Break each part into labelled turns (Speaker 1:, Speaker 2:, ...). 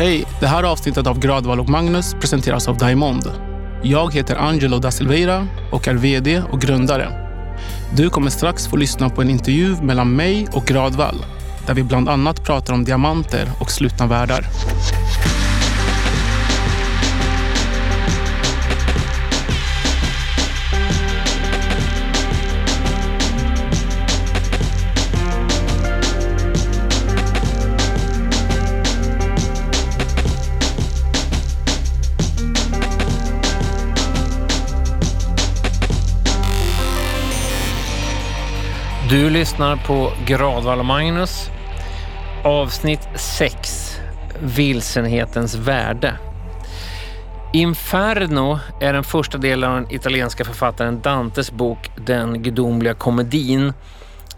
Speaker 1: Hej! Det här avsnittet av Gradval och Magnus presenteras av Diamond. Jag heter Angelo da Silveira och är VD och grundare. Du kommer strax få lyssna på en intervju mellan mig och Gradval där vi bland annat pratar om diamanter och slutna världar.
Speaker 2: Du lyssnar på Gradvall och Magnus. Avsnitt 6. Vilsenhetens värde. Inferno är den första delen av den italienska författaren Dantes bok Den gudomliga komedin.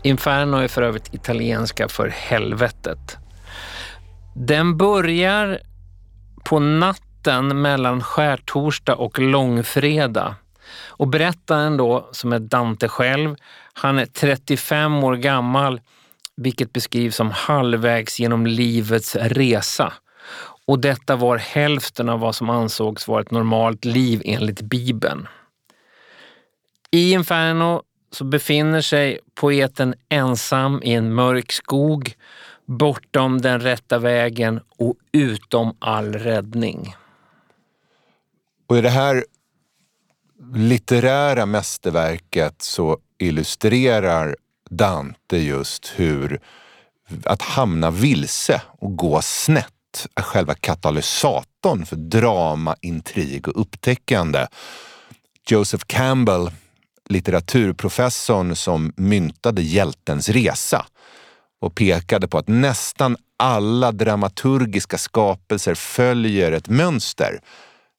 Speaker 2: Inferno är för övrigt italienska för helvetet. Den börjar på natten mellan skärtorsdag och långfredag. Och berättaren då, som är Dante själv, han är 35 år gammal, vilket beskrivs som halvvägs genom livets resa. Och detta var hälften av vad som ansågs vara ett normalt liv enligt Bibeln. I Inferno så befinner sig poeten ensam i en mörk skog, bortom den rätta vägen och utom all räddning.
Speaker 3: Och i det här litterära mästerverket så illustrerar Dante just hur att hamna vilse och gå snett är själva katalysatorn för drama, intrig och upptäckande. Joseph Campbell, litteraturprofessorn som myntade hjältens resa och pekade på att nästan alla dramaturgiska skapelser följer ett mönster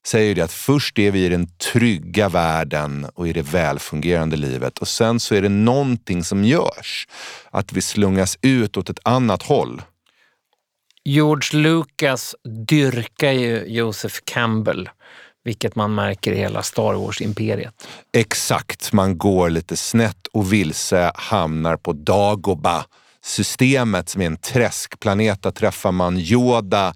Speaker 3: säger det att först är vi i den trygga världen och i det välfungerande livet och sen så är det någonting som görs. Att vi slungas ut åt ett annat håll.
Speaker 2: George Lucas dyrkar ju Joseph Campbell, vilket man märker i hela Star Wars-imperiet.
Speaker 3: Exakt, man går lite snett och vilse, hamnar på Dagoba systemet som är en träskplanet. Där träffar man Yoda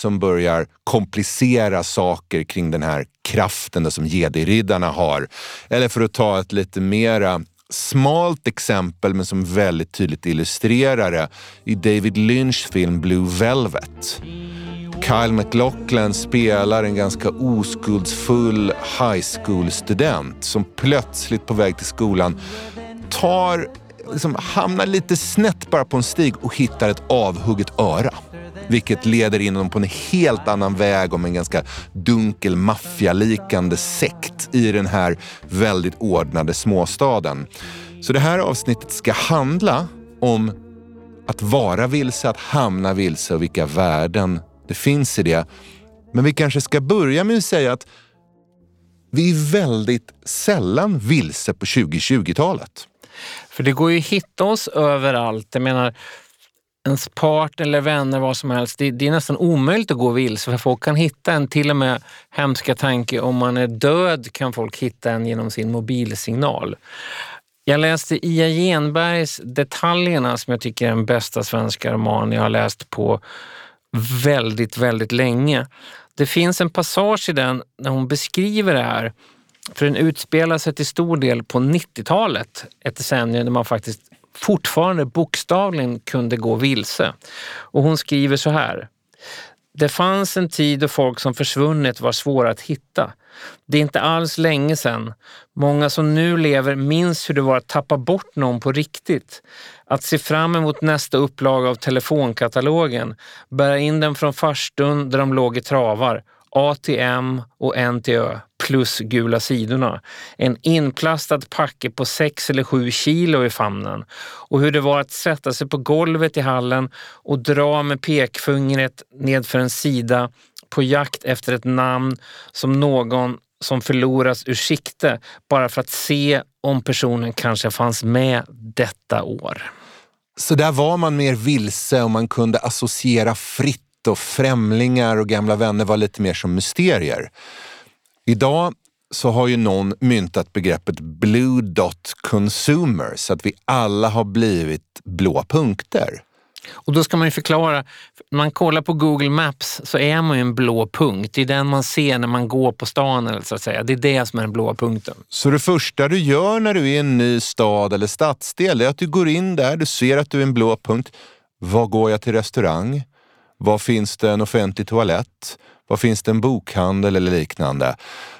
Speaker 3: som börjar komplicera saker kring den här kraften som jediriddarna har. Eller för att ta ett lite mera smalt exempel men som väldigt tydligt illustrerar det i David Lynchs film Blue Velvet. Kyle McLaughlin spelar en ganska oskuldsfull high school-student som plötsligt på väg till skolan tar, liksom, hamnar lite snett bara på en stig och hittar ett avhugget öra. Vilket leder in honom på en helt annan väg om en ganska dunkel maffialikande sekt i den här väldigt ordnade småstaden. Så det här avsnittet ska handla om att vara vilse, att hamna vilse och vilka värden det finns i det. Men vi kanske ska börja med att säga att vi är väldigt sällan vilse på 2020-talet.
Speaker 2: För det går ju att hitta oss överallt. Jag menar, ens partner eller vänner, vad som helst. Det, det, är nästan omöjligt att gå vilse för folk kan hitta en, till och med hemska tanke, om man är död kan folk hitta en genom sin mobilsignal. Jag läste Ia Genbergs Detaljerna som jag tycker är den bästa svenska roman jag har läst på väldigt, väldigt länge. Det finns en passage i den när hon beskriver det här. För den utspelar sig till stor del på 90-talet, ett decennium där man faktiskt fortfarande bokstavligen kunde gå vilse. Och hon skriver så här. Det fanns en tid då folk som försvunnit var svåra att hitta. Det är inte alls länge sedan. Många som nu lever minns hur det var att tappa bort någon på riktigt. Att se fram emot nästa upplaga av telefonkatalogen, bära in den från farstun där de låg i travar, ATM och NTÖ plus gula sidorna. En inplastad packe på sex eller sju kilo i famnen. Och hur det var att sätta sig på golvet i hallen och dra med pekfingret nedför en sida på jakt efter ett namn som någon som förloras ur sikte bara för att se om personen kanske fanns med detta år.
Speaker 3: Så där var man mer vilse och man kunde associera fritt och främlingar och gamla vänner var lite mer som mysterier. Idag så har ju någon myntat begreppet blue dot consumer så att vi alla har blivit blå punkter.
Speaker 2: Och då ska man ju förklara, när man kollar på Google Maps så är man ju en blå punkt. Det är den man ser när man går på stan, eller så att säga. Det är det som är den blåa punkten.
Speaker 3: Så det första du gör när du är i en ny stad eller stadsdel är att du går in där, du ser att du är en blå punkt. Var går jag till restaurang? Var finns det en offentlig toalett? Var finns det en bokhandel eller liknande?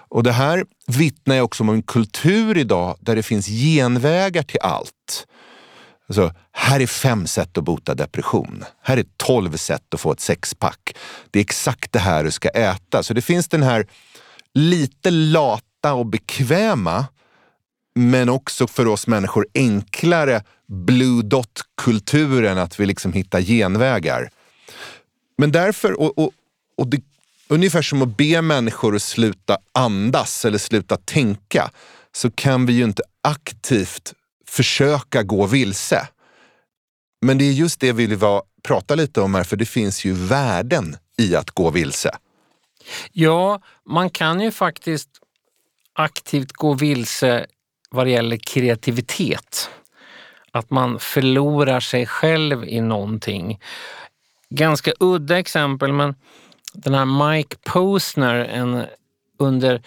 Speaker 3: Och det här vittnar ju också om en kultur idag där det finns genvägar till allt. Alltså, här är fem sätt att bota depression. Här är tolv sätt att få ett sexpack. Det är exakt det här du ska äta. Så det finns den här lite lata och bekväma, men också för oss människor enklare blue dot-kulturen, att vi liksom hittar genvägar. Men därför, och, och, och det, ungefär som att be människor att sluta andas eller sluta tänka, så kan vi ju inte aktivt försöka gå vilse. Men det är just det vi vill prata lite om här, för det finns ju värden i att gå vilse.
Speaker 2: Ja, man kan ju faktiskt aktivt gå vilse vad det gäller kreativitet. Att man förlorar sig själv i någonting. Ganska udda exempel, men den här Mike Posner, en, under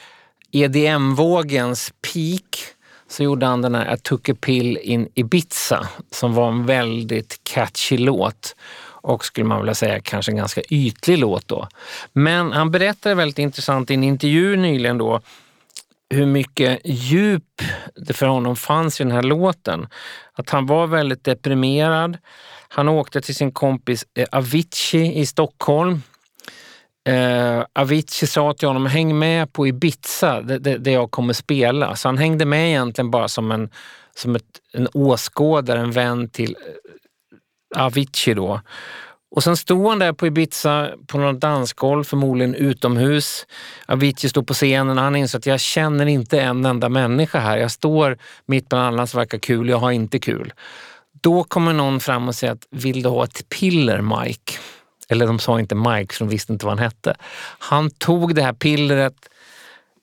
Speaker 2: EDM-vågens peak så gjorde han den här I took a pill in Ibiza som var en väldigt catchy låt och skulle man vilja säga kanske en ganska ytlig låt då. Men han berättade väldigt intressant i en intervju nyligen då hur mycket djup det för honom fanns i den här låten. Att han var väldigt deprimerad. Han åkte till sin kompis eh, Avicii i Stockholm Eh, Avicii sa till honom, häng med på Ibiza där jag kommer spela. Så han hängde med egentligen bara som en, som ett, en åskådare, en vän till eh, Avicii då. Och sen stod han där på Ibiza på något dansgolv, förmodligen utomhus. Avicii stod på scenen och han insåg att jag känner inte en enda människa här. Jag står mitt bland alla som verkar kul, jag har inte kul. Då kommer någon fram och säger att vill du ha ett piller Mike? Eller de sa inte Mike, för de visste inte vad han hette. Han tog det här pillret,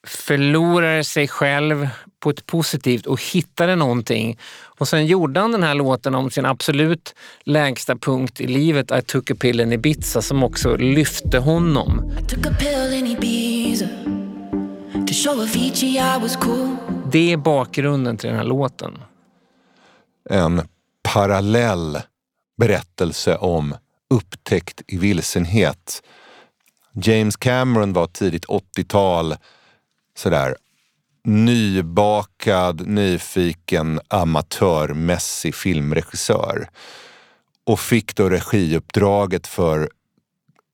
Speaker 2: förlorade sig själv på ett positivt och hittade någonting. Och sen gjorde han den här låten om sin absolut lägsta punkt i livet, I took a pill in Ibiza, som också lyfte honom. Cool. Det är bakgrunden till den här låten.
Speaker 3: En parallell berättelse om upptäckt i vilsenhet. James Cameron var tidigt 80-tal sådär nybakad, nyfiken, amatörmässig filmregissör och fick då regiuppdraget för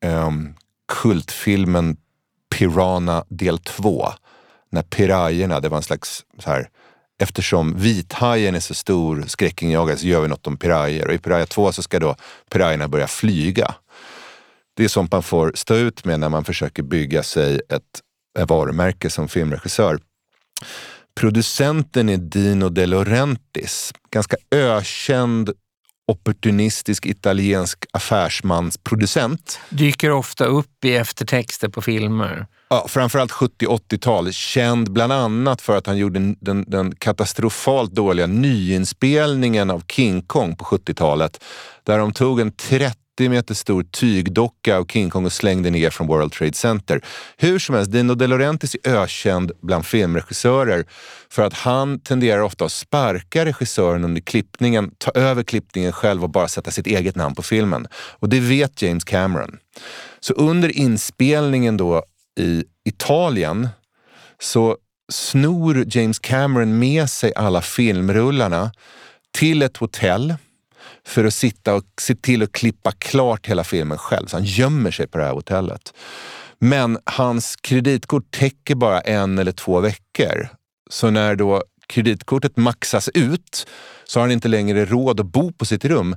Speaker 3: um, kultfilmen Piranha del 2. När pirajerna, det var en slags så här, eftersom vithajen är så stor skräckinjagare så gör vi något om pirajer. Och i Piraya 2 så ska då pirajerna börja flyga. Det är sånt man får stå ut med när man försöker bygga sig ett, ett varumärke som filmregissör. Producenten är Dino De Laurentiis, ganska ökänd opportunistisk italiensk affärsmansproducent.
Speaker 2: Dyker ofta upp i eftertexter på filmer.
Speaker 3: Ja, framförallt 70-80-tal. Känd bland annat för att han gjorde den, den, katastrofalt dåliga nyinspelningen av King Kong på 70-talet. Där de tog en 30 meter stor tygdocka av King Kong och slängde ner från World Trade Center. Hur som helst, Dino De Laurentiis är ökänd bland filmregissörer för att han tenderar ofta att sparka regissören under klippningen, ta över klippningen själv och bara sätta sitt eget namn på filmen. Och det vet James Cameron. Så under inspelningen då i Italien så snor James Cameron med sig alla filmrullarna till ett hotell för att sitta och se till att klippa klart hela filmen själv. Så han gömmer sig på det här hotellet. Men hans kreditkort täcker bara en eller två veckor. Så när då kreditkortet maxas ut så har han inte längre råd att bo på sitt rum.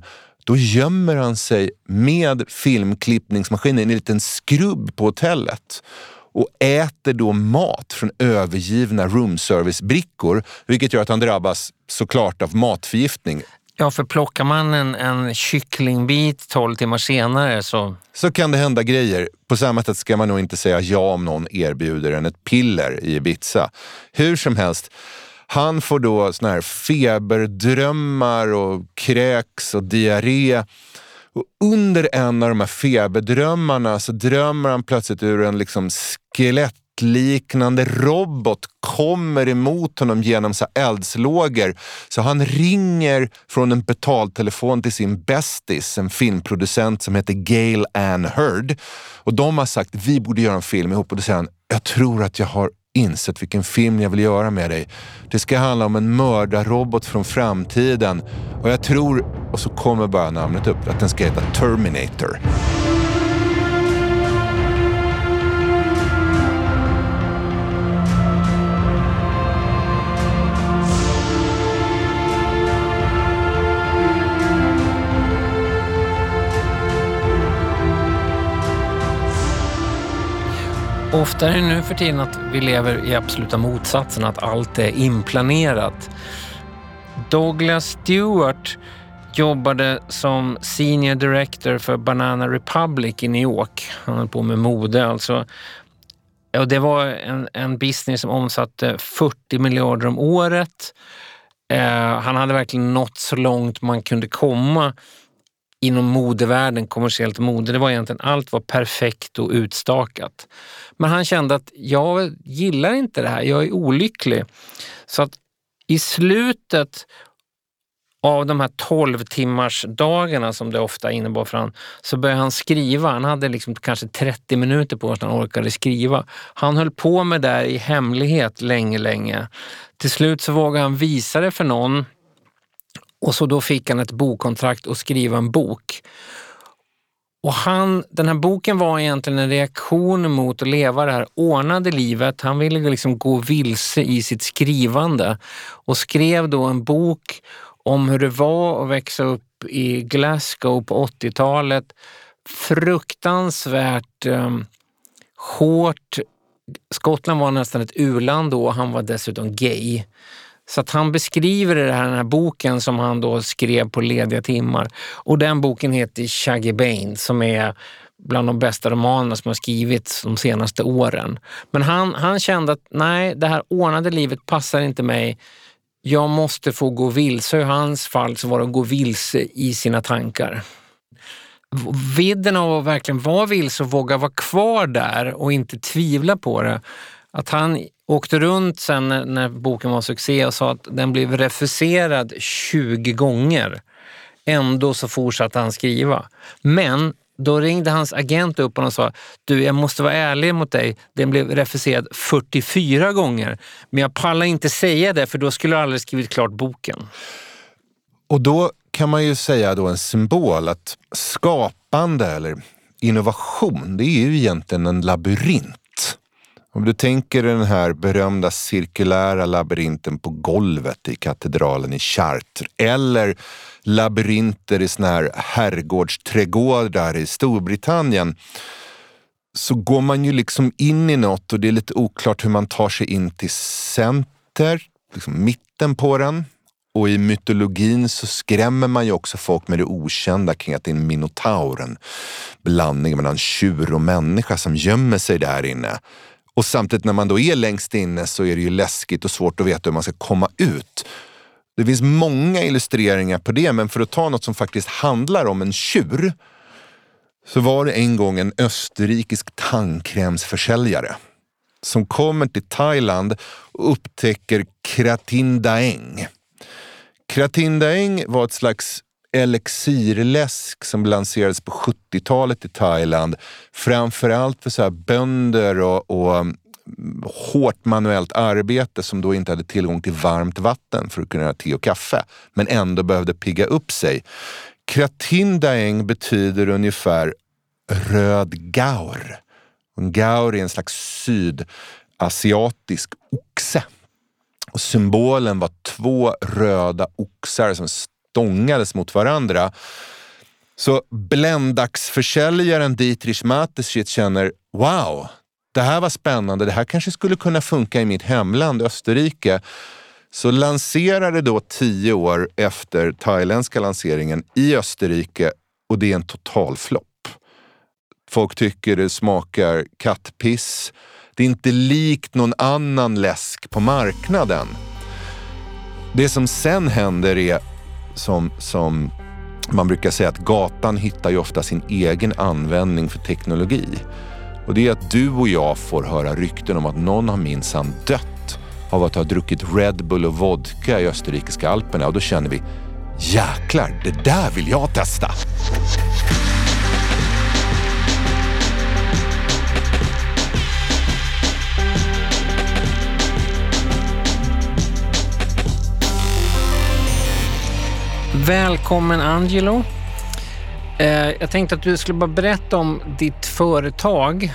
Speaker 3: Då gömmer han sig med filmklippningsmaskinen i en liten skrubb på hotellet och äter då mat från övergivna roomservice-brickor, vilket gör att han drabbas såklart av matförgiftning.
Speaker 2: Ja, för plockar man en, en kycklingbit 12 timmar senare så...
Speaker 3: Så kan det hända grejer. På samma sätt ska man nog inte säga ja om någon erbjuder en ett piller i Ibiza. Hur som helst, han får då såna här feberdrömmar och kräks och diarré Och under en av de här feberdrömmarna så drömmer han plötsligt ur en liksom skelettliknande robot kommer emot honom genom så eldslågor. Så han ringer från en betaltelefon till sin bästis, en filmproducent som heter Gail Ann Heard. Och de har sagt vi borde göra en film ihop och då säger han, jag tror att jag har insett vilken film jag vill göra med dig. Det ska handla om en mördarrobot från framtiden och jag tror, och så kommer bara namnet upp, att den ska heta Terminator.
Speaker 2: Ofta är det nu för tiden att vi lever i absoluta motsatsen, att allt är inplanerat. Douglas Stewart jobbade som senior director för Banana Republic i New York. Han höll på med mode alltså. Och det var en, en business som omsatte 40 miljarder om året. Eh, han hade verkligen nått så långt man kunde komma inom modevärlden, kommersiellt mode. Det var egentligen allt var perfekt och utstakat. Men han kände att jag gillar inte det här, jag är olycklig. Så att i slutet av de här 12 timmars dagarna som det ofta innebar för han, så började han skriva. Han hade liksom kanske 30 minuter på sig när han orkade skriva. Han höll på med det i hemlighet länge, länge. Till slut så vågade han visa det för någon och så då fick han ett bokkontrakt och skriva en bok. Och han, den här boken var egentligen en reaktion mot att leva det här ordnade livet. Han ville liksom gå vilse i sitt skrivande och skrev då en bok om hur det var att växa upp i Glasgow på 80-talet. Fruktansvärt eh, hårt. Skottland var nästan ett uland då och han var dessutom gay. Så att han beskriver det här, den här boken som han då skrev på lediga timmar. Och den boken heter Shaggy Bane som är bland de bästa romanerna som har skrivits de senaste åren. Men han, han kände att nej, det här ordnade livet passar inte mig. Jag måste få gå vilse. I hans fall så var det att gå vilse i sina tankar. Vidden av att verkligen vara vilse och våga vara kvar där och inte tvivla på det. Att han åkte runt sen när boken var succé och sa att den blev refuserad 20 gånger. Ändå så fortsatte han skriva. Men då ringde hans agent upp och sa du jag måste vara ärlig mot dig, den blev refuserad 44 gånger. Men jag pallar inte säga det för då skulle jag aldrig skrivit klart boken.
Speaker 3: Och då kan man ju säga då en symbol att skapande eller innovation, det är ju egentligen en labyrint. Om du tänker den här berömda cirkulära labyrinten på golvet i katedralen i Chartres eller labyrinter i såna här herrgårdsträdgårdar i Storbritannien så går man ju liksom in i något och det är lite oklart hur man tar sig in till center, liksom mitten på den. Och i mytologin så skrämmer man ju också folk med det okända kring att det är en minotaur, en blandning mellan tjur och människa som gömmer sig där inne. Och samtidigt när man då är längst inne så är det ju läskigt och svårt att veta hur man ska komma ut. Det finns många illustreringar på det, men för att ta något som faktiskt handlar om en tjur så var det en gång en österrikisk tandkrämsförsäljare som kommer till Thailand och upptäcker Kratin Daeng. Kratin Daeng var ett slags elixirläsk som lanserades på 70-talet i Thailand. Framförallt för så här bönder och, och mm, hårt manuellt arbete som då inte hade tillgång till varmt vatten för att kunna göra te och kaffe, men ändå behövde pigga upp sig. Kratin Daeng betyder ungefär röd gaur. En gaur är en slags sydasiatisk oxe. Och symbolen var två röda oxar som stångades mot varandra. Så bländaxförsäljaren Dietrich Mateschitz känner wow, det här var spännande. Det här kanske skulle kunna funka i mitt hemland Österrike. Så lanserade då tio år efter thailändska lanseringen i Österrike och det är en totalflopp. Folk tycker det smakar kattpiss. Det är inte likt någon annan läsk på marknaden. Det som sen händer är som, som Man brukar säga att gatan hittar ju ofta sin egen användning för teknologi. Och det är att du och jag får höra rykten om att någon har minsann dött av att ha druckit Red Bull och vodka i österrikiska alperna och då känner vi jäklar, det där vill jag testa.
Speaker 2: Välkommen Angelo. Eh, jag tänkte att du skulle bara berätta om ditt företag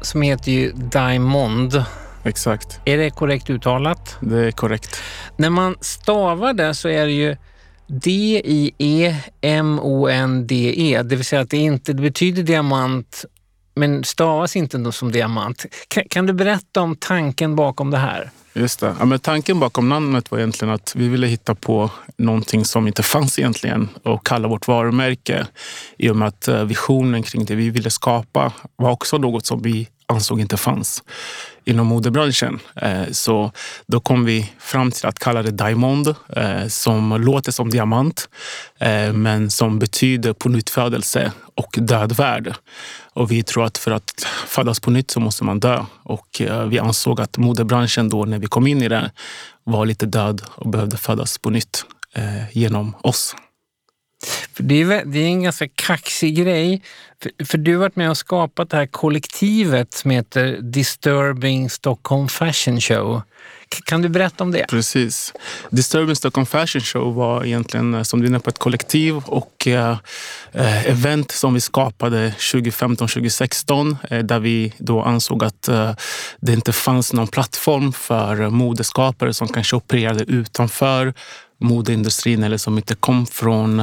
Speaker 2: som heter ju Diamond.
Speaker 1: Exakt,
Speaker 2: Är det korrekt uttalat?
Speaker 1: det är korrekt.
Speaker 2: När man stavar det så är det ju D-I-E-M-O-N-D-E. Det vill säga att det inte det betyder diamant men stavas inte som diamant. Kan, kan du berätta om tanken bakom det här?
Speaker 1: Just det. Ja, men tanken bakom namnet var egentligen att vi ville hitta på någonting som inte fanns egentligen och kalla vårt varumärke. I och med att eh, visionen kring det vi ville skapa var också något som vi ansåg inte fanns inom modebranschen. Eh, så då kom vi fram till att kalla det Diamond eh, som låter som diamant eh, men som betyder på nyttfödelse och död värld. Och vi tror att för att födas på nytt så måste man dö. Och vi ansåg att modebranschen då när vi kom in i det var lite död och behövde födas på nytt genom oss.
Speaker 2: För det, är, det är en ganska kaxig grej. För, för du har varit med och skapat det här kollektivet som heter Disturbing Stockholm Fashion Show. K- kan du berätta om det?
Speaker 1: Precis. Disturbing Stockholm Fashion Show var egentligen eh, som du är inne på ett kollektiv och eh, eh event som vi skapade 2015-2016 eh, där vi då ansåg att eh, det inte fanns någon plattform för eh, modeskapare som kanske opererade utanför modeindustrin eller som inte kom från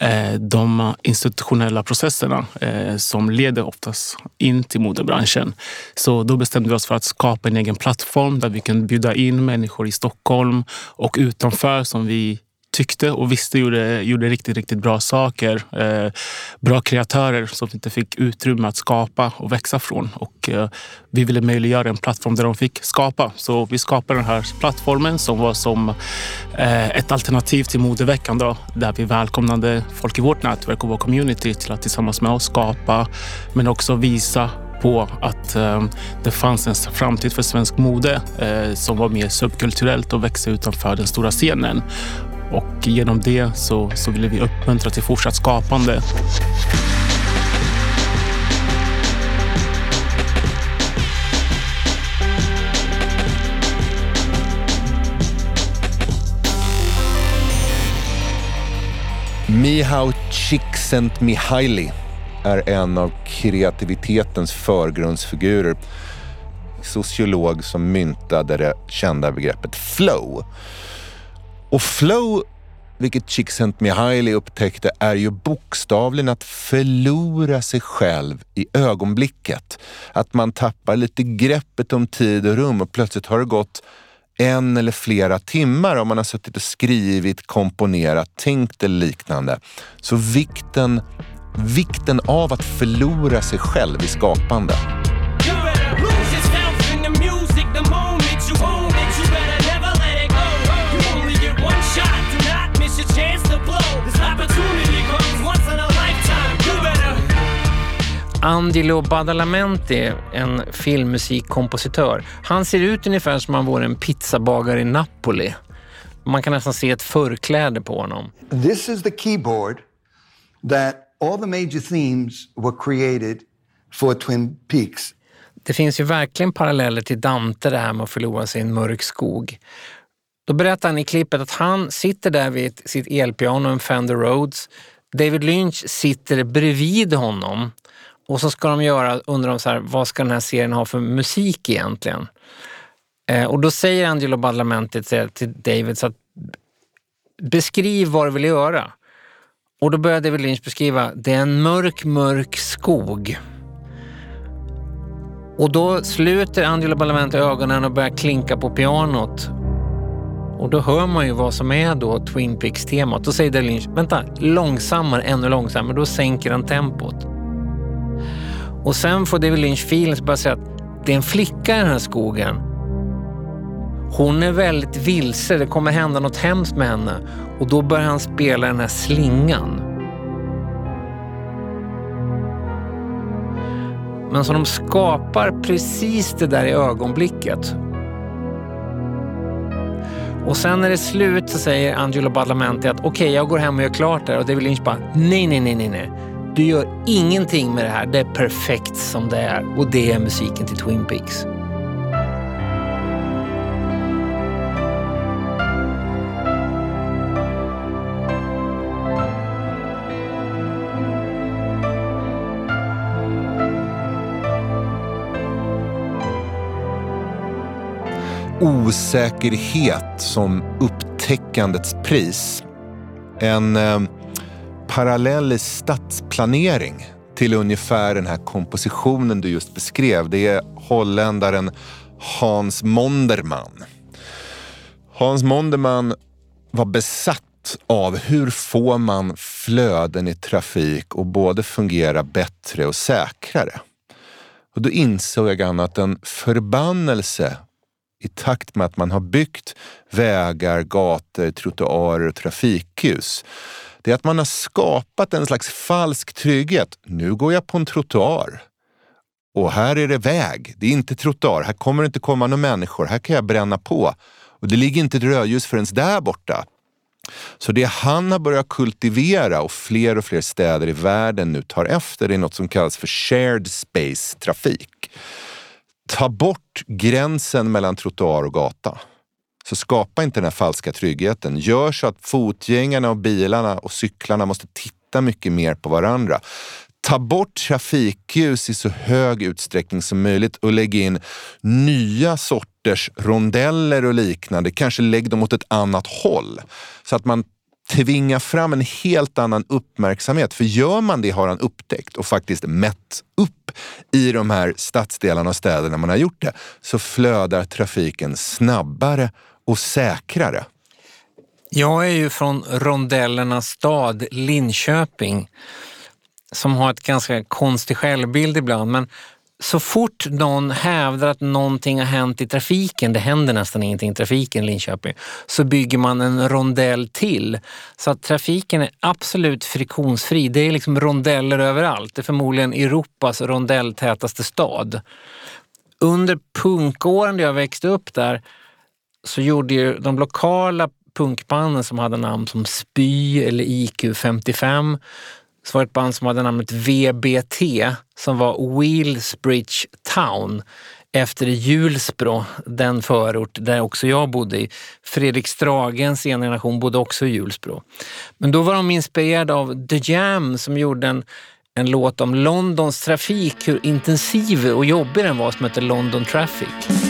Speaker 1: eh, de institutionella processerna eh, som leder oftast in till modebranschen. Så då bestämde vi oss för att skapa en egen plattform där vi kan bjuda in människor i Stockholm och utanför som vi tyckte och visste gjorde, gjorde riktigt, riktigt bra saker. Eh, bra kreatörer som inte fick utrymme att skapa och växa från. Och, eh, vi ville möjliggöra en plattform där de fick skapa. Så vi skapade den här plattformen som var som eh, ett alternativ till modeveckan då, där vi välkomnade folk i vårt nätverk och vår community till att tillsammans med oss skapa men också visa på att eh, det fanns en framtid för svensk mode eh, som var mer subkulturellt och växa utanför den stora scenen. Och genom det så, så ville vi uppmuntra till fortsatt skapande.
Speaker 3: Mihao Csikszentmihalyi är en av kreativitetens förgrundsfigurer. Sociolog som myntade det kända begreppet flow. Och flow, vilket Csikszentmihalyi upptäckte, är ju bokstavligen att förlora sig själv i ögonblicket. Att man tappar lite greppet om tid och rum och plötsligt har det gått en eller flera timmar om man har suttit och skrivit, komponerat, tänkt eller liknande. Så vikten, vikten av att förlora sig själv i skapande.
Speaker 2: Angelo Badalamenti, en filmmusikkompositör. Han ser ut ungefär som om han vore en pizzabagare i Napoli. Man kan nästan se ett förkläde på honom.
Speaker 4: This is the keyboard that all the major themes were created for Twin Peaks.
Speaker 2: Det finns ju verkligen paralleller till Dante det här med att förlora sig i en mörk skog. Då berättar han i klippet att han sitter där vid sitt elpiano, en Fender Rhodes. David Lynch sitter bredvid honom och så ska de göra, undrar de så här, vad ska den här serien ha för musik egentligen? Eh, och då säger Angelo Badalamenti till till David så att beskriv vad du vill göra. Och då börjar David Lynch beskriva, det är en mörk, mörk skog. Och då sluter Angelo Badalamenti ögonen och börjar klinka på pianot. Och då hör man ju vad som är då Twin Peaks-temat. Då säger David Lynch, vänta, långsammare, ännu långsammare. Då sänker han tempot. Och sen får David Lynch feeling så bara säga att det är en flicka i den här skogen. Hon är väldigt vilse, det kommer hända något hemskt med henne. Och då börjar han spela den här slingan. Men som de skapar precis det där i ögonblicket. Och sen när det är slut så säger Angelo Badalamenti att okej, okay, jag går hem och gör klart det här. Och David Lynch bara, nej, nej, nej, nej, nej. Du gör ingenting med det här. Det är perfekt som det är. Och det är musiken till Twin Peaks.
Speaker 3: osäkerhet som upptäckandets pris. En eh, parallell stadsplanering till ungefär den här kompositionen du just beskrev. Det är holländaren Hans Monderman. Hans Monderman var besatt av hur får man flöden i trafik och både fungera bättre och säkrare. Och då insåg han att en förbannelse i takt med att man har byggt vägar, gator, trottoarer och trafikljus. Det är att man har skapat en slags falsk trygghet. Nu går jag på en trottoar. Och här är det väg, det är inte trottoar. Här kommer det inte komma några människor. Här kan jag bränna på. Och det ligger inte ett rödljus förrän där borta. Så det han har börjat kultivera och fler och fler städer i världen nu tar efter det är något som kallas för shared space-trafik ta bort gränsen mellan trottoar och gata. Så skapa inte den här falska tryggheten. Gör så att fotgängarna och bilarna och cyklarna måste titta mycket mer på varandra. Ta bort trafikljus i så hög utsträckning som möjligt och lägg in nya sorters rondeller och liknande. Kanske lägg dem åt ett annat håll så att man tvinga fram en helt annan uppmärksamhet. För gör man det har han upptäckt och faktiskt mätt upp i de här stadsdelarna och städerna man har gjort det, så flödar trafiken snabbare och säkrare.
Speaker 2: Jag är ju från rondellernas stad Linköping som har ett ganska konstig självbild ibland. Men så fort någon hävdar att någonting har hänt i trafiken, det händer nästan ingenting i trafiken i Linköping, så bygger man en rondell till. Så att trafiken är absolut friktionsfri. Det är liksom rondeller överallt. Det är förmodligen Europas rondelltätaste stad. Under punkåren där jag växte upp där så gjorde ju de lokala punkbanden som hade namn som Spy eller IQ55 så var det ett band som hade namnet VBT som var Wheelsbridge Town efter Hjulsbro, den förort där också jag bodde i. Fredrik Stragens generation bodde också i Hjulsbro. Men då var de inspirerade av The Jam som gjorde en, en låt om Londons trafik, hur intensiv och jobbig den var som hette London Traffic.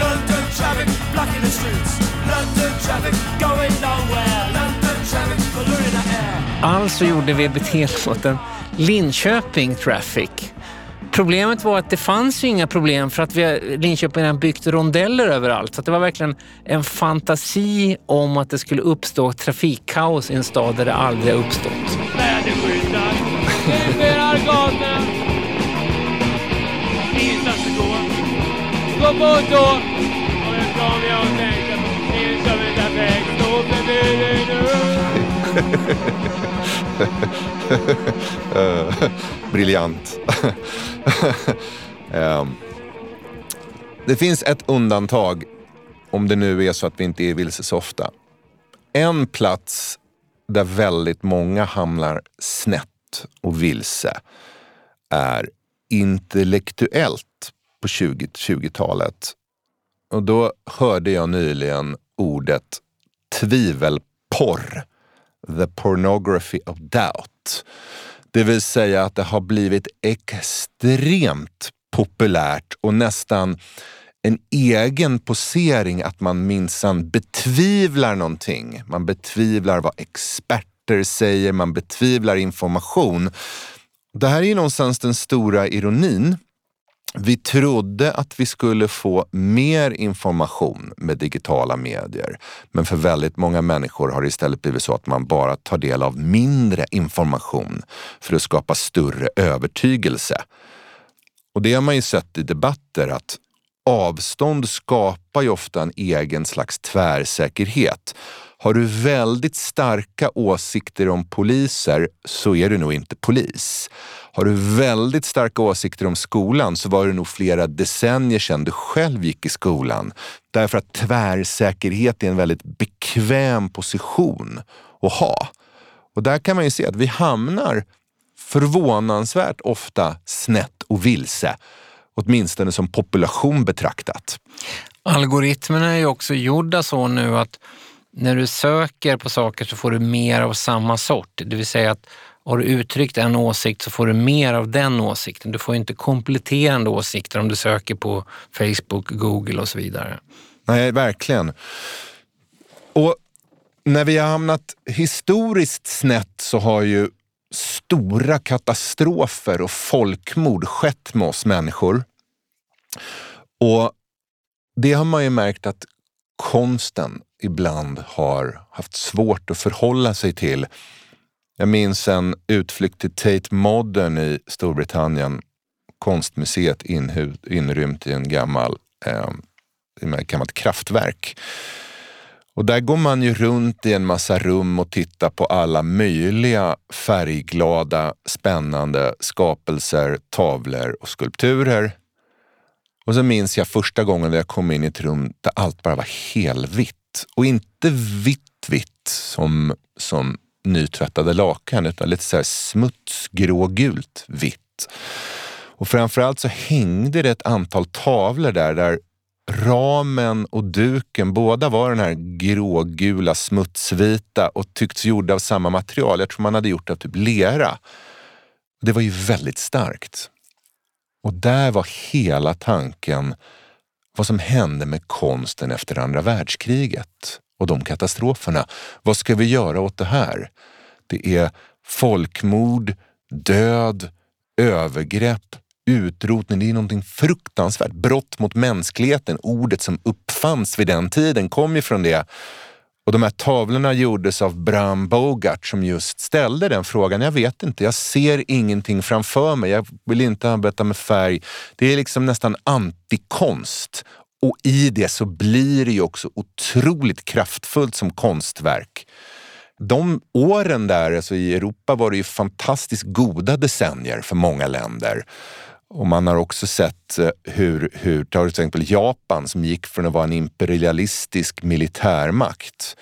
Speaker 2: London traffic, blocking the streets. London traffic going nowhere. London traffic polluting the air. Alltså gjorde VBT-låten Linköping Traffic. Problemet var att det fanns ju inga problem för att vi, Linköping har byggt rondeller överallt. Så det var verkligen en fantasi om att det skulle uppstå trafikkaos i en stad där det aldrig har uppstått. Gå jag tänkte som en stå förbi dig
Speaker 3: nu Briljant. um, det finns ett undantag om det nu är så att vi inte är vilse så ofta. En plats där väldigt många hamnar snett och vilse är intellektuellt på 20-talet och då hörde jag nyligen ordet tvivelporr. The pornography of doubt. Det vill säga att det har blivit extremt populärt och nästan en egen posering att man minsann betvivlar någonting. Man betvivlar vad experter säger, man betvivlar information. Det här är någonstans den stora ironin vi trodde att vi skulle få mer information med digitala medier. Men för väldigt många människor har det istället blivit så att man bara tar del av mindre information för att skapa större övertygelse. Och det har man ju sett i debatter att avstånd skapar ju ofta en egen slags tvärsäkerhet. Har du väldigt starka åsikter om poliser så är du nog inte polis. Har du väldigt starka åsikter om skolan så var det nog flera decennier sedan du själv gick i skolan. Därför att tvärsäkerhet är en väldigt bekväm position att ha. Och där kan man ju se att vi hamnar förvånansvärt ofta snett och vilse. Åtminstone som population betraktat.
Speaker 2: Algoritmerna är ju också gjorda så nu att när du söker på saker så får du mer av samma sort. Det vill säga att har du uttryckt en åsikt så får du mer av den åsikten. Du får inte kompletterande åsikter om du söker på Facebook, Google och så vidare.
Speaker 3: Nej, verkligen. Och när vi har hamnat historiskt snett så har ju stora katastrofer och folkmord skett med oss människor. Och det har man ju märkt att konsten ibland har haft svårt att förhålla sig till. Jag minns en utflykt till Tate Modern i Storbritannien. Konstmuseet inrymt i en gammal, eh, ett gammalt kraftverk. Och där går man ju runt i en massa rum och tittar på alla möjliga färgglada, spännande skapelser, tavlor och skulpturer. Och så minns jag första gången när jag kom in i ett rum där allt bara var helvitt. Och inte vitt vitt som, som nytvättade lakan utan lite så här smutsgrågult vitt. Och framförallt så hängde det ett antal tavlor där, där ramen och duken båda var den här grågula smutsvita och tyckts gjorda av samma material. Jag tror man hade gjort av typ lera. Det var ju väldigt starkt. Och där var hela tanken vad som hände med konsten efter andra världskriget och de katastroferna. Vad ska vi göra åt det här? Det är folkmord, död, övergrepp, utrotning. Det är någonting fruktansvärt. Brott mot mänskligheten, ordet som uppfanns vid den tiden, kom ju från det. Och de här tavlorna gjordes av Bram Bogart som just ställde den frågan. Jag vet inte, jag ser ingenting framför mig. Jag vill inte arbeta med färg. Det är liksom nästan antikonst. Och i det så blir det ju också otroligt kraftfullt som konstverk. De åren där, alltså i Europa var det ju fantastiskt goda decennier för många länder. Och man har också sett eh, hur, hur till exempel Japan som gick från att vara en imperialistisk militärmakt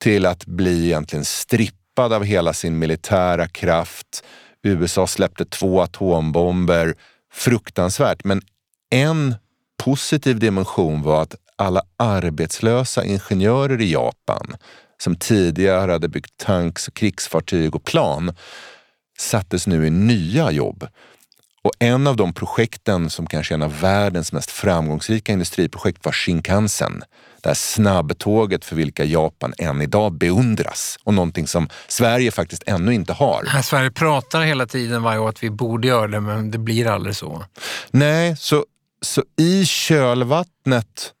Speaker 3: till att bli egentligen strippad av hela sin militära kraft. USA släppte två atombomber. Fruktansvärt. Men en positiv dimension var att alla arbetslösa ingenjörer i Japan som tidigare hade byggt tanks, krigsfartyg och plan sattes nu i nya jobb. Och en av de projekten som kanske är en av världens mest framgångsrika industriprojekt var Shinkansen. Det här snabbtåget för vilka Japan än idag beundras och någonting som Sverige faktiskt ännu inte har.
Speaker 2: Sverige pratar hela tiden varje år att vi borde göra det men det blir aldrig så.
Speaker 3: Nej, så, så i kölvattnet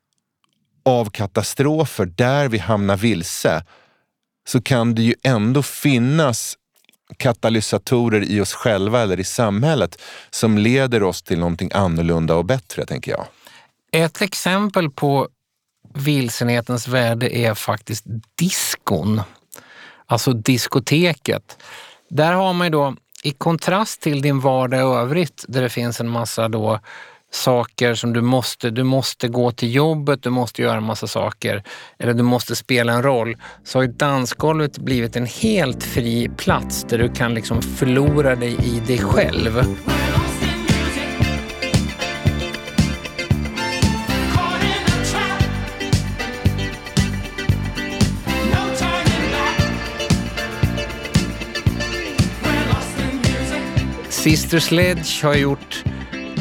Speaker 3: av katastrofer där vi hamnar vilse så kan det ju ändå finnas katalysatorer i oss själva eller i samhället som leder oss till någonting annorlunda och bättre, tänker jag.
Speaker 2: Ett exempel på vilsenhetens värde är faktiskt diskon. Alltså diskoteket. Där har man ju då, i kontrast till din vardag i övrigt, där det finns en massa då saker som du måste, du måste gå till jobbet, du måste göra en massa saker eller du måste spela en roll, så har dansgolvet blivit en helt fri plats där du kan liksom förlora dig i dig själv. Sister Sledge har gjort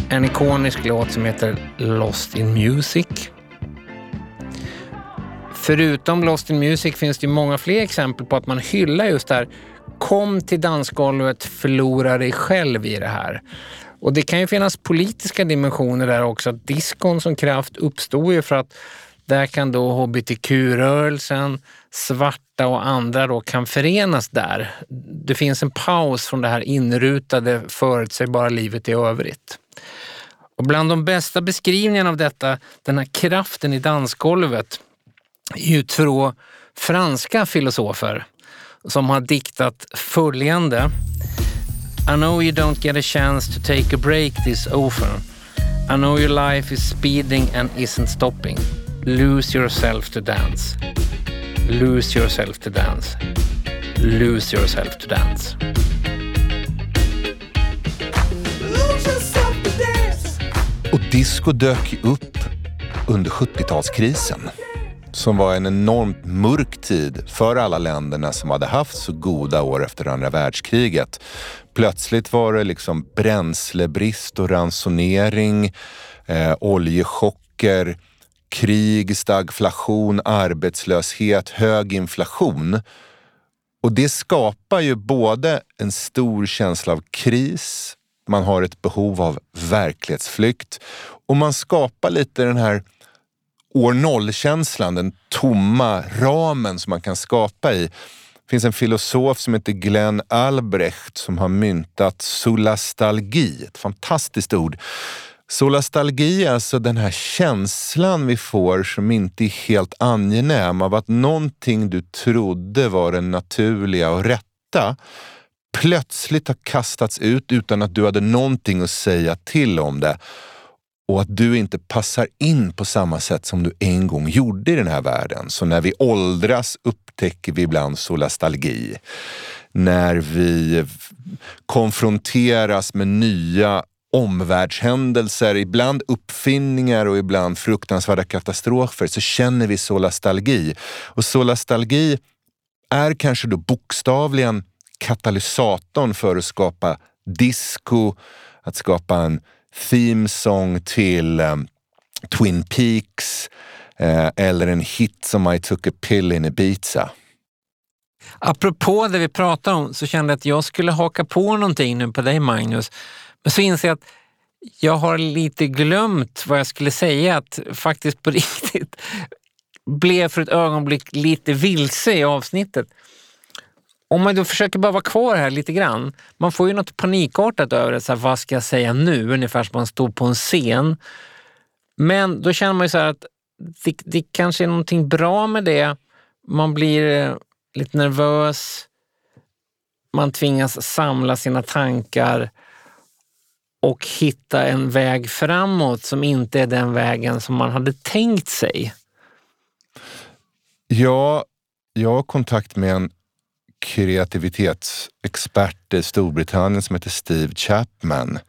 Speaker 2: en ikonisk låt som heter Lost in Music. Förutom Lost in Music finns det många fler exempel på att man hyllar just det här. Kom till dansgolvet, förlora dig själv i det här. Och det kan ju finnas politiska dimensioner där också. Att diskon som kraft uppstod ju för att där kan då hbtq-rörelsen, svarta och andra då kan förenas där. Det finns en paus från det här inrutade, förutsägbara livet i övrigt. Och bland de bästa beskrivningarna av detta, den här kraften i dansgolvet, är ju två franska filosofer som har diktat följande. I know you don't get a chance to take a break this often. I know your life is speeding and isn't stopping. Lose yourself to dance. Lose yourself to dance. Lose yourself to dance.
Speaker 3: Disco dök ju upp under 70-talskrisen som var en enormt mörk tid för alla länderna som hade haft så goda år efter andra världskriget. Plötsligt var det liksom bränslebrist och ransonering, eh, oljechocker, krig, stagflation, arbetslöshet, hög inflation. Och det skapar ju både en stor känsla av kris, man har ett behov av verklighetsflykt och man skapar lite den här år noll-känslan, den tomma ramen som man kan skapa i. Det finns en filosof som heter Glenn Albrecht som har myntat solastalgi, ett fantastiskt ord. Solastalgi är alltså den här känslan vi får som inte är helt angenäm av att någonting du trodde var det naturliga och rätta plötsligt har kastats ut utan att du hade någonting att säga till om det och att du inte passar in på samma sätt som du en gång gjorde i den här världen. Så när vi åldras upptäcker vi ibland solastalgi. När vi konfronteras med nya omvärldshändelser, ibland uppfinningar och ibland fruktansvärda katastrofer, så känner vi solastalgi. Och solastalgi är kanske då bokstavligen katalysatorn för att skapa disco, att skapa en theme song till um, Twin Peaks eh, eller en hit som I took a pill in Ibiza.
Speaker 2: Apropå det vi pratar om så kände jag att jag skulle haka på någonting nu på dig Magnus. Men så inser jag att jag har lite glömt vad jag skulle säga. Att faktiskt på riktigt blev för ett ögonblick lite vilse i avsnittet. Om man då försöker bara vara kvar här lite grann. Man får ju något panikartat över det. Så här, vad ska jag säga nu? Ungefär som man står på en scen. Men då känner man ju så att det, det kanske är någonting bra med det. Man blir eh, lite nervös. Man tvingas samla sina tankar och hitta en väg framåt som inte är den vägen som man hade tänkt sig.
Speaker 3: Ja, jag har kontakt med en kreativitetsexpert i Storbritannien som heter Steve Chapman.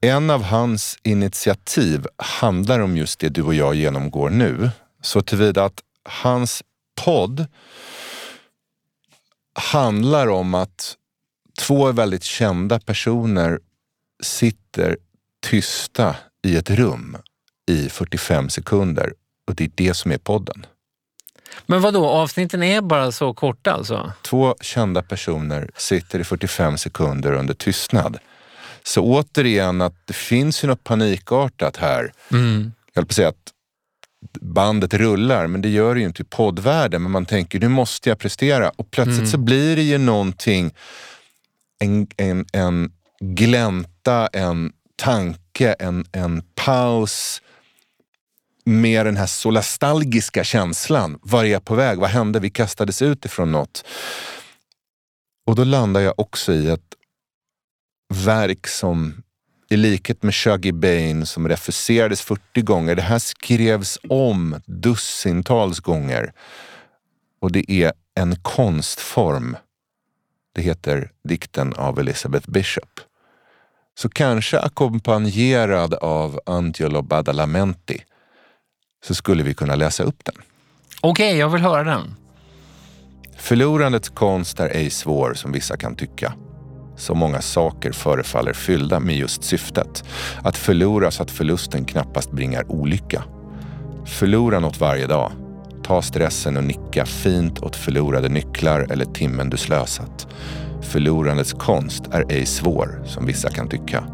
Speaker 3: En av hans initiativ handlar om just det du och jag genomgår nu. Så tillvida att hans podd handlar om att två väldigt kända personer sitter tysta i ett rum i 45 sekunder och det är det som är podden.
Speaker 2: Men vad då avsnitten är bara så korta alltså?
Speaker 3: Två kända personer sitter i 45 sekunder under tystnad. Så återigen att det finns ju något panikartat här.
Speaker 2: Mm.
Speaker 3: Jag höll på att säga att bandet rullar, men det gör det ju inte i poddvärlden. Men man tänker, nu måste jag prestera. Och plötsligt
Speaker 2: Mm.
Speaker 3: så blir det ju någonting, en, en, en glänta, en tanke, en, en paus med den här solastalgiska känslan. Var är jag på väg? Vad hände? Vi kastades ut ifrån något. Och då landar jag också i ett verk som i likhet med Shuggy Bain som refuserades 40 gånger. Det här skrevs om dussintals gånger. Och det är en konstform. Det heter dikten av Elizabeth Bishop. Så kanske ackompanjerad av Angelo Badalamenti så skulle vi kunna läsa upp den.
Speaker 2: Okej, jag vill höra den.
Speaker 3: Förlorandets konst är ej svår som vissa kan tycka. Så många saker förefaller fyllda med just syftet. Att förlora så att förlusten knappast bringar olycka. Förlora något varje dag. Ta stressen och nicka fint åt förlorade nycklar eller timmen du slösat. Förlorandets konst är ej svår som vissa kan tycka.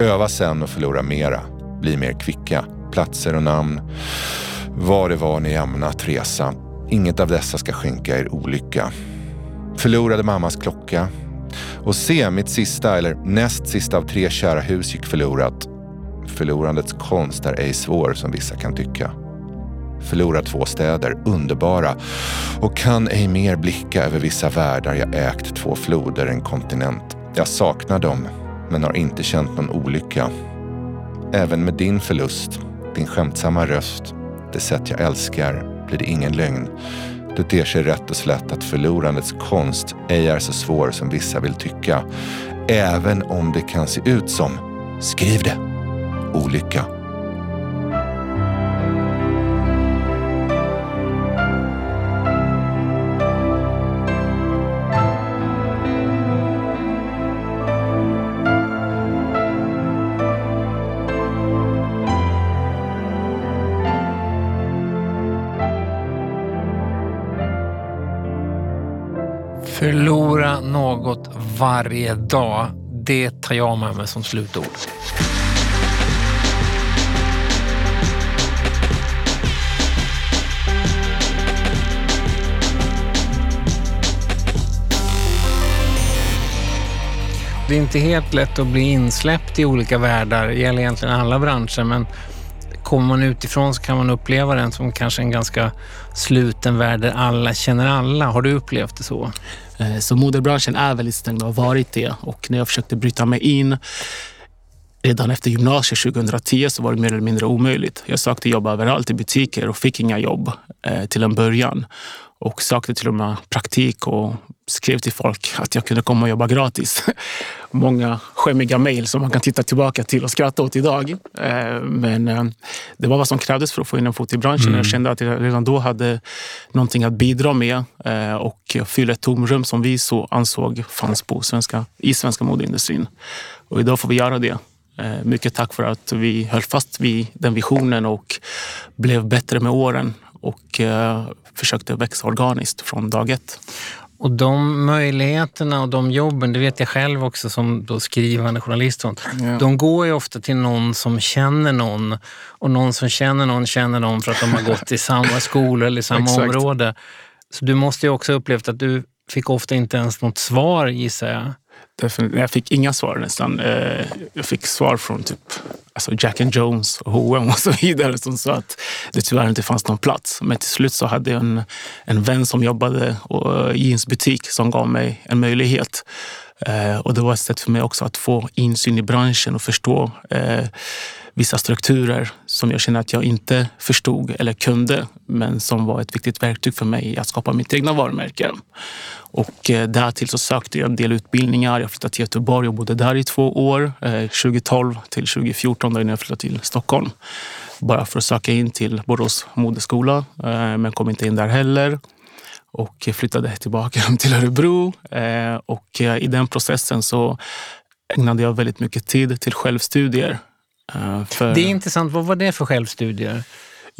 Speaker 3: Öva sen och förlora mera. Bli mer kvicka. Platser och namn. Var det var ni ämnat resa. Inget av dessa ska skänka er olycka. Förlorade mammas klocka. Och se, mitt sista, eller näst sista av tre kära hus gick förlorat. förlorandets konst är ej svår som vissa kan tycka. Förlorar två städer, underbara, och kan ej mer blicka över vissa världar jag ägt två floder, en kontinent. Jag saknar dem, men har inte känt någon olycka. Även med din förlust, din skämtsamma röst, det sätt jag älskar, blir det ingen lögn. Det ter sig rätt och slätt att förlorandets konst ej är så svår som vissa vill tycka. Även om det kan se ut som, skriv det, olycka.
Speaker 2: Varje dag. Det tar jag med mig som slutord. Det är inte helt lätt att bli insläppt i olika världar. Det gäller egentligen alla branscher, men kommer man utifrån så kan man uppleva den som kanske en ganska sluten värld där alla känner alla. Har du upplevt det så?
Speaker 1: Eh, så modebranschen är väldigt stängd och har varit det. Och när jag försökte bryta mig in redan efter gymnasiet 2010 så var det mer eller mindre omöjligt. Jag sökte jobb överallt i butiker och fick inga jobb eh, till en början. Och sökte till och med praktik och skrev till folk att jag kunde komma och jobba gratis. Många skämmiga mejl som man kan titta tillbaka till och skratta åt idag. Eh, Men eh, det var vad som krävdes för att få in en fot i branschen. Jag kände att jag redan då hade någonting att bidra med eh, och fylla ett tomrum som vi så ansåg fanns på svenska, i svenska modeindustrin. Och idag får vi göra det. Eh, Mycket tack för att vi höll fast vid den visionen och blev bättre med åren och eh, försökte växa organiskt från dag ett.
Speaker 2: Och de möjligheterna och de jobben, det vet jag själv också som då skrivande journalist, och sånt, de går ju ofta till någon som känner någon och någon som känner någon känner någon för att de har gått i samma skola eller i samma område. Så du måste ju också upplevt att du fick ofta inte ens något svar gissar jag.
Speaker 1: Jag fick inga svar nästan. Eh, jag fick svar från typ alltså Jack and Jones och H&M och så vidare som sa att det tyvärr inte fanns någon plats. Men till slut så hade jag en, en vän som jobbade eh, i jeansbutik som gav mig en möjlighet. Eh, och det var ett sätt för mig också att få insyn i branschen och förstå eh, vissa strukturer som jag känner att jag inte förstod eller kunde, men som var ett viktigt verktyg för mig i att skapa mitt egna varumärke. Och eh, därtill så sökte jag en del utbildningar. Jag flyttade till Göteborg och bodde där i två år, eh, 2012 till 2014 innan jag flyttade till Stockholm. Bara för att söka in till Borås modeskola, eh, men kom inte in där heller. Och flyttade tillbaka hem till Örebro. Eh, och eh, i den processen så ägnade jag väldigt mycket tid till självstudier. Eh, För...
Speaker 2: Det är intressant. Vad var det för självstudier?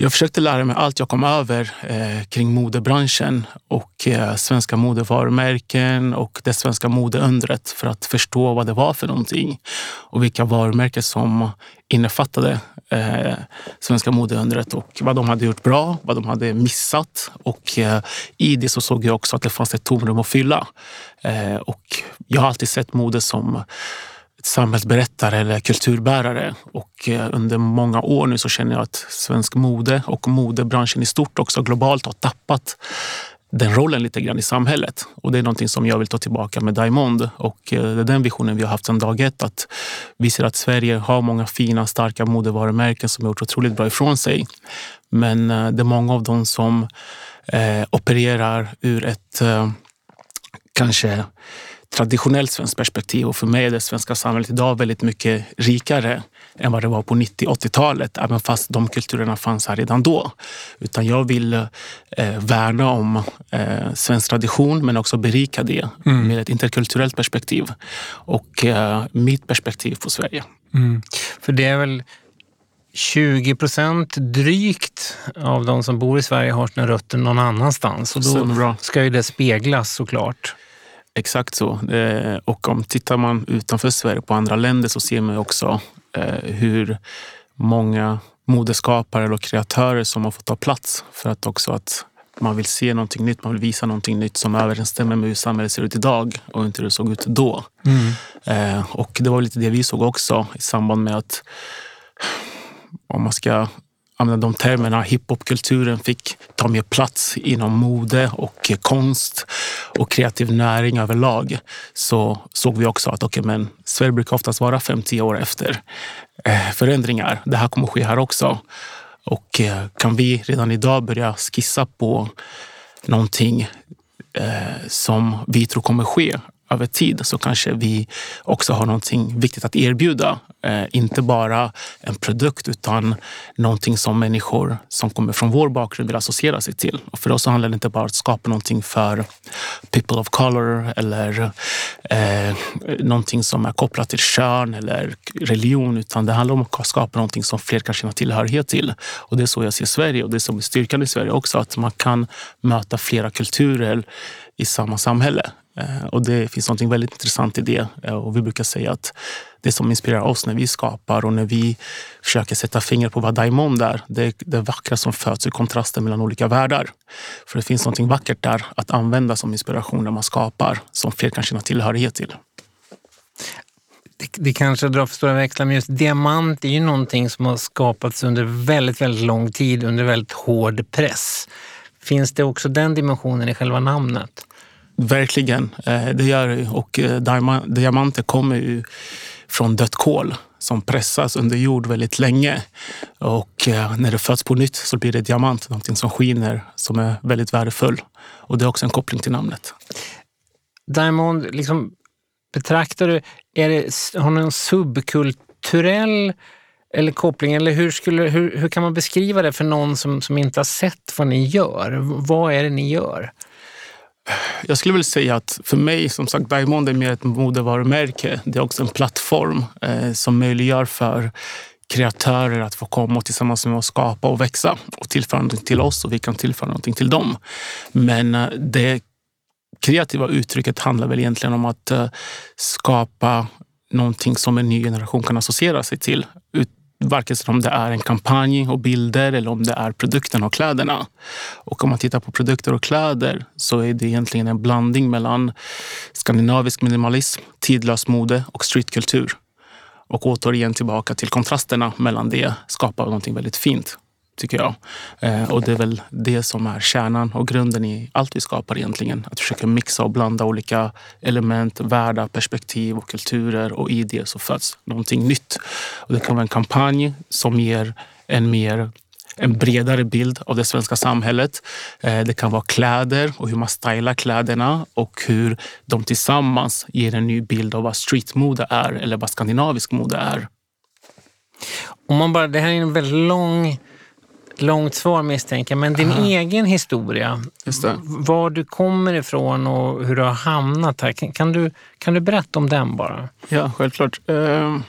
Speaker 1: Jag försökte lära mig allt jag kom över eh, kring modebranschen och eh, svenska modevarumärken och det svenska modeundret för att förstå vad det var för någonting och vilka varumärken som innefattade eh, svenska modeundret och vad de hade gjort bra, vad de hade missat. Och eh, i det så såg jag också att det fanns ett tomrum att fylla. Eh, och jag har alltid sett mode som samhällsberättare eller kulturbärare. Och eh, under många år nu så känner jag att svensk mode och modebranschen i stort också globalt har tappat den rollen lite grann i samhället. Och det är någonting som jag vill ta tillbaka med Diamond. Och eh, det är den visionen vi har haft sedan dag ett. Att vi ser att Sverige har många fina, starka modevarumärken som har gjort otroligt bra ifrån sig. Men eh, det är många av dem som eh, opererar ur ett eh, kanske traditionellt svenskt perspektiv. Och för mig är det svenska samhället idag väldigt mycket rikare än vad det var på 90-80-talet, även fast de kulturerna fanns här redan då. Utan jag vill eh, värna om eh, svensk tradition, men också berika det med ett interkulturellt perspektiv. Och eh, mitt perspektiv på Sverige.
Speaker 2: För det är väl 20 procent drygt av de som bor i Sverige har sina rötter någon annanstans. Och då ska ju det speglas såklart.
Speaker 1: Exakt så. Eh, Och om tittar man utanför Sverige på andra länder så ser man också eh, hur många modeskapare och kreatörer som har fått ta plats för att också att man vill se någonting nytt, man vill visa någonting nytt som överensstämmer med hur samhället ser ut idag och inte hur det såg ut då. Eh, Och det var lite det vi såg också i samband med att om man ska använda de termerna, hiphopkulturen fick ta mer plats inom mode och konst och kreativ näring överlag så såg vi också att okay, men Sverige brukar oftast vara 5-10 år efter eh, förändringar. Det här kommer ske här också. Och eh, kan vi redan idag börja skissa på någonting eh, som vi tror kommer ske över tid så kanske vi också har någonting viktigt att erbjuda. Eh, inte bara en produkt utan någonting som människor som kommer från vår bakgrund vill associera sig till. Och för oss så handlar det inte bara om att skapa någonting för people of color eller eh, någonting som är kopplat till kön eller religion utan det handlar om att skapa någonting som fler kan känna tillhörighet till. Och det är så jag ser Sverige och det är som är styrkan i Sverige också, att man kan möta flera kulturer i samma samhälle. Eh, och det finns något väldigt intressant i det. Eh, och vi brukar säga att det som inspirerar oss när vi skapar och när vi försöker sätta fingret på vad Diamond är, det är det vackra som föds ur kontrasten mellan olika världar. För det finns något vackert där att använda som inspiration när man skapar, som fler kan känna tillhörighet till.
Speaker 2: Det, det kanske drar för stora växlar, men just diamant är ju någonting som har skapats under väldigt, väldigt lång tid under väldigt hård press. Finns det också den dimensionen i själva namnet?
Speaker 1: Verkligen, eh, det gör det. Och eh, diamanter kommer ju från dött kol som pressas under jord väldigt länge. Och eh, när det föds på nytt så blir det diamant, någonting som skiner, som är väldigt värdefull. Och det är också en koppling till namnet.
Speaker 2: Diamond, liksom, betraktar du, är det, har någon subkulturell eller koppling? Eller hur, skulle, hur, hur kan man beskriva det för någon som, som inte har sett vad ni gör? Vad är det ni gör?
Speaker 1: Jag skulle väl säga att för mig, som sagt, Diamond är mer ett modevarumärke. Det är också en plattform eh, som möjliggör för kreatörer att få komma och tillsammans med oss skapa och växa och tillföra någonting till oss och vi kan tillföra någonting till dem. Men eh, det kreativa uttrycket handlar väl egentligen om att eh, skapa någonting som en ny generation kan associera sig till varken om det är en kampanj och bilder eller om det är produkten och kläderna. Och om man tittar på produkter och kläder så är det egentligen en blandning mellan skandinavisk minimalism, tidlös mode och streetkultur. Och återigen tillbaka till kontrasterna mellan det skapar någonting väldigt fint tycker jag. Eh, och det är väl det som är kärnan och grunden i allt vi skapar egentligen. Att försöka mixa och blanda olika element, världar, perspektiv och kulturer och i det så föds någonting nytt. Och det kan vara en kampanj som ger en mer en bredare bild av det svenska samhället. Eh, det kan vara kläder och hur man stylar kläderna och hur de tillsammans ger en ny bild av vad streetmode är eller vad skandinavisk mode är.
Speaker 2: Om man bara, det här är en väldigt lång långt svar misstänker men din Aha. egen historia, var du kommer ifrån och hur du har hamnat här. Kan, kan, du, kan du berätta om den bara?
Speaker 1: Ja, självklart. Uh,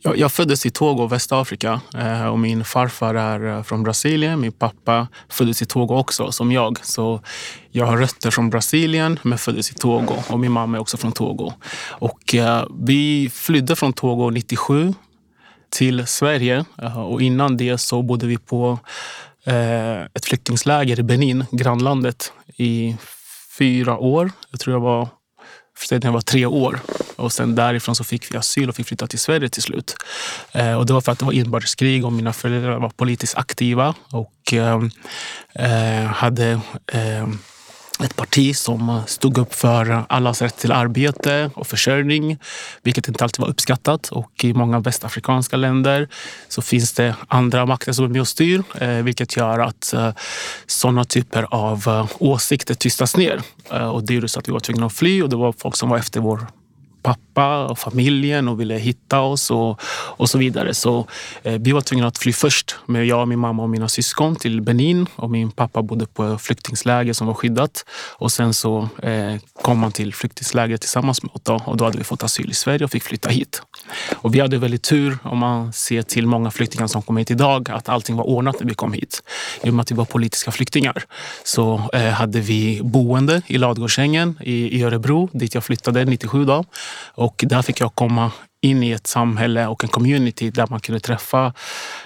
Speaker 1: jag, jag, föddes i Togo, Västafrika uh, och min farfar är uh, från Brasilien. Min pappa föddes i Togo också, som jag. Så jag har rötter från Brasilien men föddes i Togo och min mamma är också från Togo. Och, vi flydde från Togo 97 till Sverige. Och innan det så bodde vi på eh, ett flyktingsläger i Benin, grannlandet, i fyra år. Jag tror jag var jag var tre år. Och sen därifrån så fick vi asyl och fick flytta till Sverige till slut. Eh, och det var för att det var inbördeskrig och mina föräldrar var politiskt aktiva och eh, eh hade eh, ett parti som stod upp för allas rätt till arbete och försörjning, vilket inte alltid var uppskattat. Och i många västafrikanska länder så finns det andra makter som är med och styr, eh, vilket gör att eh, sådana typer av eh, åsikter tystas ner. Och det gjorde så att vi var tvungna att fly och det var folk som var efter vår pappa och familjen och ville hitta oss och, och så vidare. Så eh, vi var tvungna att fly först med jag, min mamma och mina syskon till Benin och min pappa bodde på flyktingsläger som var skyddat. Och sen så eh, kom man till flyktingsläger tillsammans med oss då, och då hade vi fått asyl i Sverige och fick flytta hit. Och vi hade väldigt tur om man ser till många flyktingar som kom hit idag att allting var ordnat när vi kom hit. I och med att vi var politiska flyktingar så eh, hade vi boende i Ladugårdsängen i, i Örebro dit jag flyttade 97 då. Och där fick jag komma in i ett samhälle och en community där man kunde träffa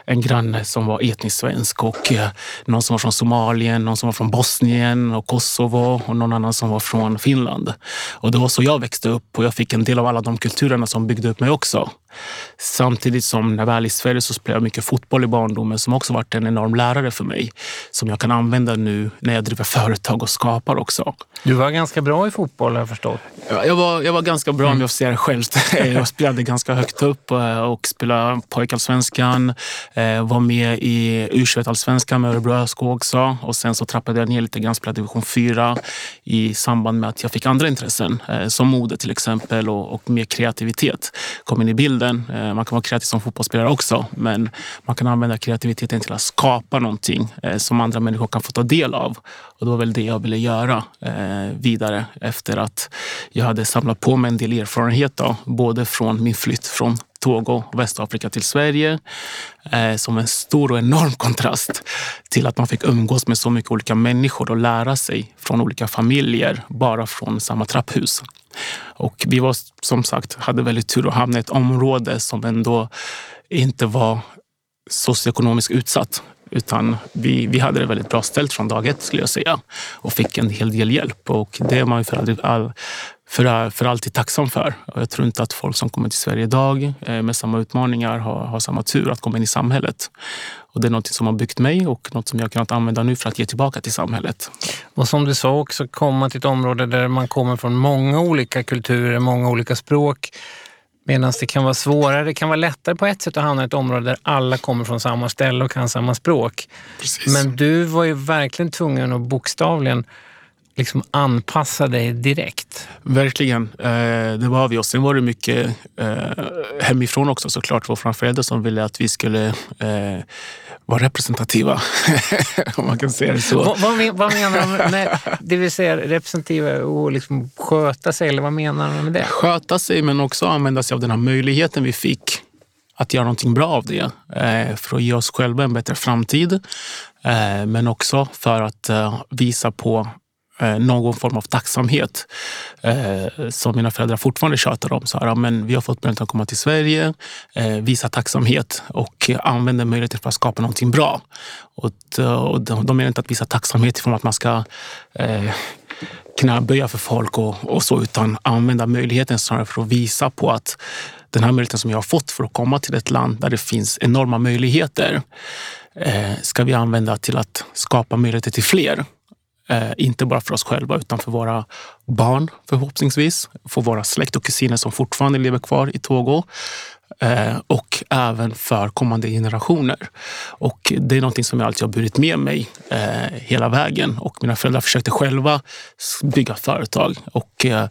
Speaker 1: en granne som var etnisk svensk och eh, någon som var från Somalien, någon som var från Bosnien och Kosovo och någon annan som var från Finland. Och det var så jag växte upp och jag fick en del av alla de kulturerna som byggde upp mig också. Samtidigt som när jag väl i Sverige så spelade jag mycket fotboll i barndomen som också varit en enorm lärare för mig. Som jag kan använda nu när jag driver företag och skapar också.
Speaker 2: Du var ganska bra i fotboll har jag förstått.
Speaker 1: Ja, Jag var, jag var ganska bra om jag det själv. Jag spelade ganska högt upp eh, och spelade pojkallsvenskan. eh, Var med i U21-allsvenskan med Örebro ÖSK också. Och sen så trappade jag ner lite grann, spelade division 4 i samband med att jag fick andra intressen. eh, Som mode till exempel och, och mer kreativitet kom in i bilden. Eh, Man kan vara kreativ som fotbollsspelare också, men man kan använda kreativiteten till att skapa någonting eh, som andra människor kan få ta del av. Och det var väl det jag ville göra eh, vidare efter att jag hade samlat på mig en del erfarenhet. Då, både från min flytt från Togo Västafrika till Sverige eh, som en stor och enorm kontrast till att man fick umgås med så mycket olika människor och lära sig från olika familjer bara från samma trapphus. Och vi var som sagt, hade väldigt tur att hamna i ett område som ändå inte var socioekonomiskt utsatt. Utan vi, vi hade det väldigt bra ställt från dag ett skulle jag säga. Och fick en hel del hjälp. Och det är man ju för, aldrig, all, för, för alltid tacksam för. Och jag tror inte att folk som kommer till Sverige idag eh, med samma utmaningar har, har samma tur att komma in i samhället. Och det är något som har byggt mig och något som jag har kunnat använda nu för att ge tillbaka till samhället.
Speaker 2: Och som du sa också, komma till ett område där man kommer från många olika kulturer, många olika språk. Medan det kan vara svårare, det kan vara lättare på ett sätt att hamna i ett område där alla kommer från samma ställe och kan samma språk.
Speaker 1: Precis.
Speaker 2: Men du var ju verkligen tvungen att bokstavligen liksom anpassa dig direkt.
Speaker 1: Verkligen. Eh, det var vi. Och sen var det mycket eh, hemifrån också såklart. Våra föräldrar som ville att vi skulle eh, vara representativa. Om man kan säga det så.
Speaker 2: Vad, vad, vad menar de med det vill säga representativa och liksom sköta sig? Eller vad menar de med det?
Speaker 1: Sköta sig men också använda sig av den här möjligheten vi fick att göra någonting bra av det. För att ge oss själva en bättre framtid. Men också för att visa på Eh, någon form av tacksamhet. Eh, som mina föräldrar fortfarande tjatar om. Så här, men vi har fått möjlighet att komma till Sverige, eh, visa tacksamhet och använda möjligheten för att skapa någonting bra. Och, och de, de menar inte att visa tacksamhet i form av att man ska eh, knäböja för folk och, och så, utan använda möjligheten snarare för att visa på att den här möjligheten som jag har fått för att komma till ett land där det finns enorma möjligheter eh, ska vi använda till att skapa möjligheter till fler. Eh, inte bara för oss själva utan för våra barn förhoppningsvis. För våra släkt och kusiner som fortfarande lever kvar i Togo. Eh, och även för kommande generationer. Och det är någonting som jag alltid har burit med mig eh, hela vägen. Och mina föräldrar försökte själva bygga företag. Och eh,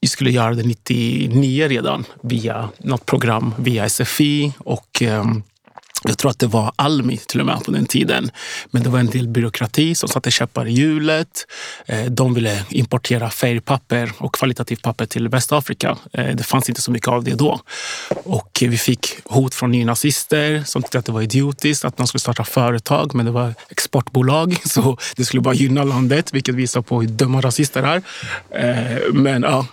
Speaker 1: vi skulle göra det 99 redan via något program via SFI. Och ehm, jag tror att det var Almi till och med på den tiden. Men det var en del byråkrati som satte käppar i hjulet. Eh, de ville importera färgpapper och kvalitativt papper till Västafrika. Eh, det fanns inte så mycket av det då. Och vi fick hot från nynazister som tyckte att det var idiotiskt att de skulle starta företag. Men det var exportbolag, så det skulle bara gynna landet. Vilket visar på hur dumma rasister är. Eh, men ja,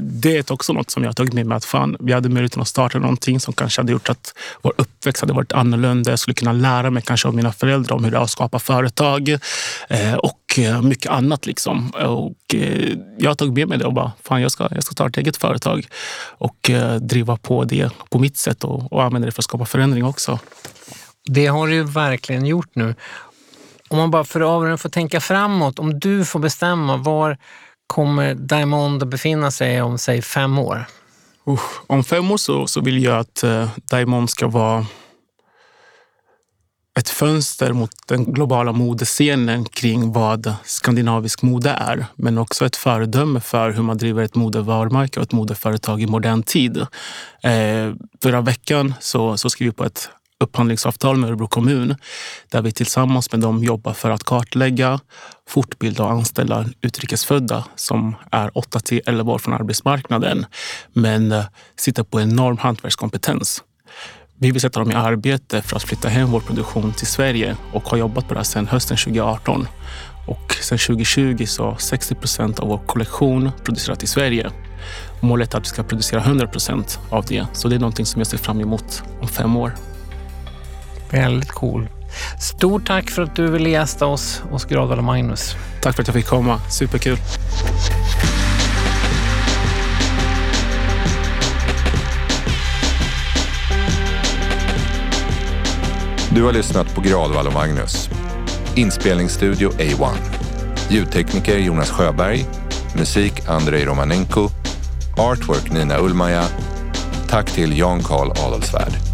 Speaker 1: det är också något som jag har tagit med mig. Att fan, vi hade möjligheten att starta någonting som kanske hade gjort att vår uppväxt hade varit annorlunda. Jag skulle kunna lära mig kanske av mina föräldrar om hur det är att skapa företag eh, och eh, mycket annat. Liksom. Och, eh, jag tagit med mig det och bara, fan jag ska, jag ska starta ett eget företag och driva på det på mitt sätt och, och använda det för att skapa förändring också.
Speaker 2: Det har du verkligen gjort nu. Om man bara för övrigt får tänka framåt, om du får bestämma, var kommer Diamond att befinna sig om säg fem år?
Speaker 1: Usch, om fem år så, så vill jag att eh, Diamond ska vara ett fönster mot den globala modescenen kring vad skandinavisk mode är. Men också ett föredöme för hur man driver ett modevarumärke och ett modeföretag i modern tid. Eh, förra veckan så, så skrev vi på ett upphandlingsavtal med Örebro kommun där vi tillsammans med dem jobbar för att kartlägga, fortbilda och anställa utrikesfödda som är 8 till 11 år från arbetsmarknaden men eh, sitter på enorm hantverkskompetens. Vi vill sätta dem i arbete för att flytta hem vår produktion till Sverige och har jobbat på det här sedan hösten 2018. Och sedan 2020 så har 60 procent av vår kollektion producerat i Sverige. Målet är att vi ska producera 100 procent av det. Så det är någonting som jag ser fram emot om fem år.
Speaker 2: Väldigt cool. Stort tack för att du ville gästa oss hos Gradvall och Magnus.
Speaker 1: Tack för att jag fick komma. Superkul.
Speaker 3: Du har lyssnat på Gradvall och Magnus. Inspelningsstudio A1. Ljudtekniker Jonas Sjöberg. Musik Andrei Romanenko. Artwork Nina Ulmaja, Tack till Jan Karl Adolfsvärd.